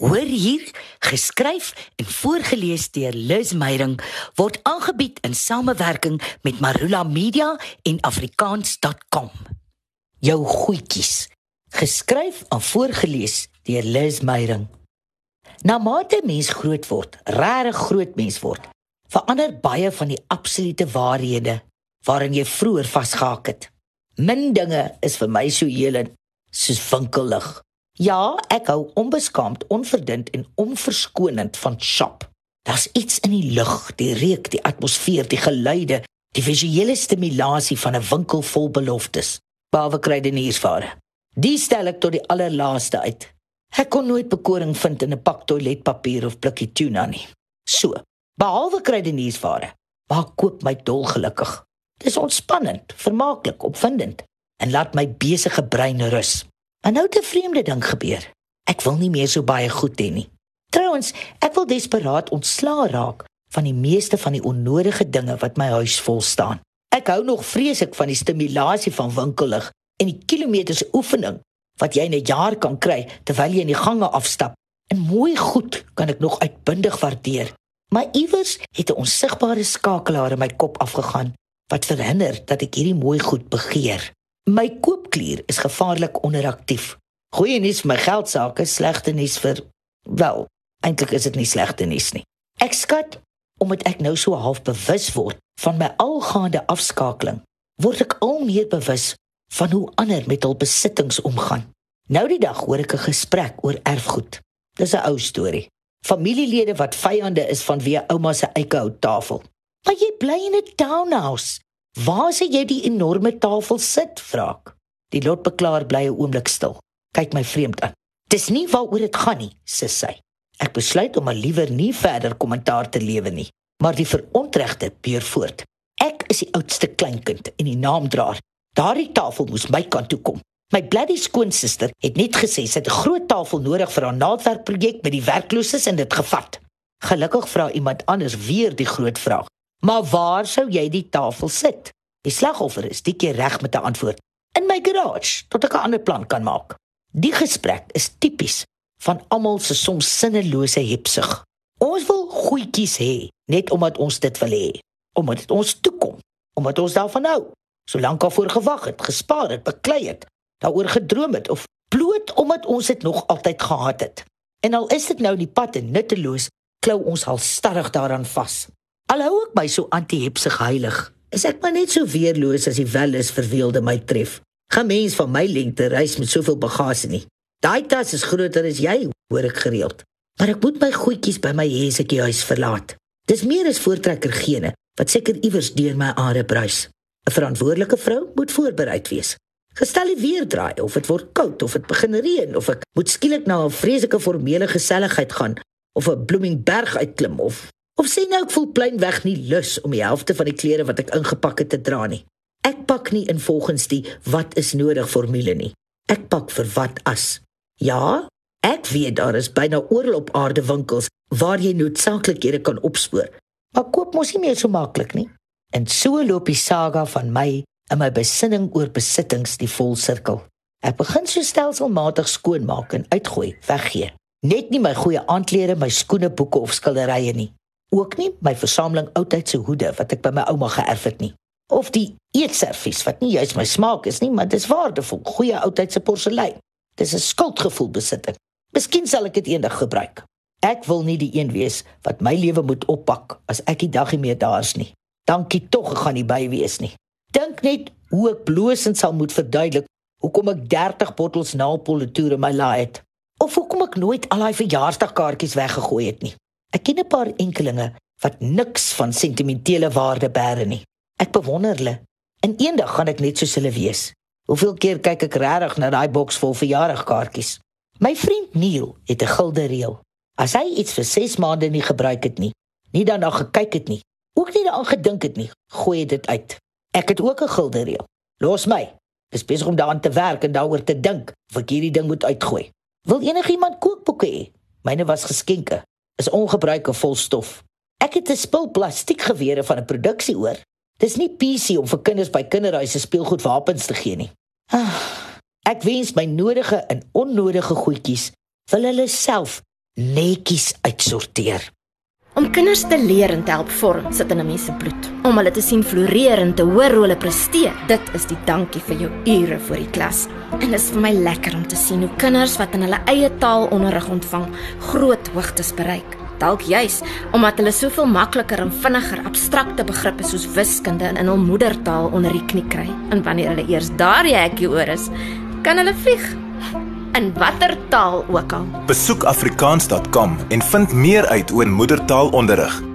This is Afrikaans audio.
Hoor hier, geskryf en voorgeles deur Liz Meyerink word aangebied in samewerking met Marula Media en afrikaans.com. Jou goedjies. Geskryf en voorgeles deur Liz Meyerink. Na mate mens groot word, regtig groot mens word, verander baie van die absolute waarhede waarin jy vroeër vasgehak het. Min dinge is vir my so helend soos winkelig. Ja, ek hou onbeskaamd, onverdund en onverskonend van shop. Daar's iets in die lug, die reuk, die atmosfeer, die geluide, die visuele stimulasie van 'n winkel vol beloftes. Behalwe kruideniersware. Die stel ek tot die allerlaaste uit. Ek kon nooit bekoring vind in 'n pak toiletpapier of blikkie tuna nie. So, behalwe kruideniersware, maak koop my dolgelukkig. Dis ontspannend, vermaaklik, opwindend en laat my besige brein rus. En nou 'n vreemde ding gebeur. Ek wil nie meer so baie goed hê nie. Trouwens, ek wil desperaat ontslaa raak van die meeste van die onnodige dinge wat my huis vol staan. Ek hou nog vreeslik van die stimulasie van winkelig en die kilometers oefening wat jy in 'n jaar kan kry terwyl jy in die gange afstap. En mooi goed kan ek nog uitbundig waardeer. Maar iewers het 'n onsigbare skakelaar in my kop afgegaan wat verhinder dat ek hierdie mooi goed begeer. My koopklier is gevaarlik onderaktief. Goeie nuus vir my geldsaake, slegte nuus vir wel, eintlik is dit nie slegte nuus nie. Ek skat omdat ek nou so half bewus word van my algaande afskakeling, word ek al meer bewus van hoe ander met hul besittings omgaan. Nou die dag hoor ek 'n gesprek oor erfgoed. Dis 'n ou storie. Familielede wat vyande is van wie ouma se eikehout tafel. Maar jy bly in 'n townhouse. Waar sê jy die enorme tafel sit, vra ek. Die lotbeklaar bly 'n oomblik stil. Kyk my vreemd aan. Dis nie waaroor dit gaan nie, sê sy. Ek besluit om liewer nie verder kommentaar te lewe nie, maar die verontregte beer voort. Ek is die oudste kleinkind en die naamdraer. Daardie tafel moes my kant toe kom. My bloody skoonsister het net gesê sy het 'n groot tafel nodig vir haar naaldwerkprojek met die werklooses en dit gevat. Gelukkig vra iemand anders weer die groot vraag. Maar waar sou jy die tafel sit? Die slagoffer is die keer reg met 'n antwoord. In my garage, tot ek 'n ander plan kan maak. Die gesprek is tipies van almal se soms sinnelose hepsig. Ons wil goedjies hê, net omdat ons dit wil hê, omdat dit ons toekom, omdat ons daarvan hou. Solank al voor gewag het, gespaar het, beklei het, daaroor gedroom het of bloot omdat ons dit nog altyd gehad het. En al is dit nou die pad en nutteloos, klou ons al stadig daaraan vas. Alhou ek my so anti-hepsig heilig, is ek maar net so weerloos as die welis verweelde my tref. Gaan mens van my lengte reis met soveel bagasie nie. Daai tas is groter as jy, hoor ek gereeld. Maar ek moet my goedjies by my heesetjie huis verlaat. Dis meer as voortrekker gene wat seker iewers deur my are bruis. 'n Verantwoordelike vrou moet voorbereid wees. Gestel die weer draai of dit word koud of dit begin reën of ek moet skielik na 'n vreeslike formele geselligheid gaan of 'n bloeming berg uitklim of Of sê nou ek voel pleinweg nie lus om die helfte van die klere wat ek ingepak het te dra nie. Ek pak nie in volgens die wat is nodig formule nie. Ek pak vir wat as. Ja, ek weet daar is byna oral op aarde winkels waar jy noodsaaklikhede kan opspoor. Maar koop mos nie meer so maklik nie. En so loop die saga van my in my besinning oor besittings die volsirkel. Ek begin so stelselmatig skoonmaak en uitgooi, weggee. Net nie my goeie aandklere, my skoene, boeke of skilderye nie ook nie my versameling oudtydse hoede wat ek by my ouma geërf het nie. Of die eetservies wat nie juis my smaak is nie maar dis waardevol goeie oudtydse porselein. Dis 'n skuldgevoel besitting. Miskien sal ek dit eendag gebruik. Ek wil nie die een wees wat my lewe moet oppak as ek die dag nie meer daar's nie. Dankie tog gaan nie by wees nie. Dink net hoe ek bloosend sal moet verduidelik hoekom ek 30 bottels naalpolitoer in my laai het. Of hoekom ek nooit al daai verjaarsdagkaartjies weggegooi het nie Ek ken 'n paar enkelinge wat niks van sentimentele waarde bære nie. Ek bewonder hulle. En eendag gaan ek net soos hulle wees. Hoeveel keer kyk ek regtig na daai boks vol verjaardagkaartjies? My vriend Neil het 'n gulde reël. As hy iets vir 6 maande nie gebruik het nie, nie daarna gekyk het nie, ook nie daaraan gedink het nie, gooi hy dit uit. Ek het ook 'n gulde reël. Los my. Dis besig om daaraan te werk en daaroor te dink of ek hierdie ding moet uitgooi. Wil enigiemand kookboeke hê? Myne was geskenke is ongebruike vol stof. Ek het 'n spul plastiekgewere van 'n produksie oor. Dis nie PC om vir kinders by kinderhuise speelgoedwapens te gee nie. Ah, ek wens my nodige en onnodige goedjies wil hulle self netjies uitsorteer. Om kinders te leer en te help vorm sit in 'n mens se bloed. Om hulle te sien floreer en te hoor hoe hulle presteer, dit is die dankie vir jou ure voor die klas. En dit is vir my lekker om te sien hoe kinders wat in hulle eie taal onderrig ontvang, groot hoogtes bereik. Dalk juis omdat hulle soveel makliker en vinniger abstrakte begrippe soos wiskunde in hul moedertaal onder die knie kry. En wanneer hulle eers daar die hekkie oor is, kan hulle vlieg in watter taal ook al. Besoek afrikaans.com en vind meer uit oor moedertaalonderrig.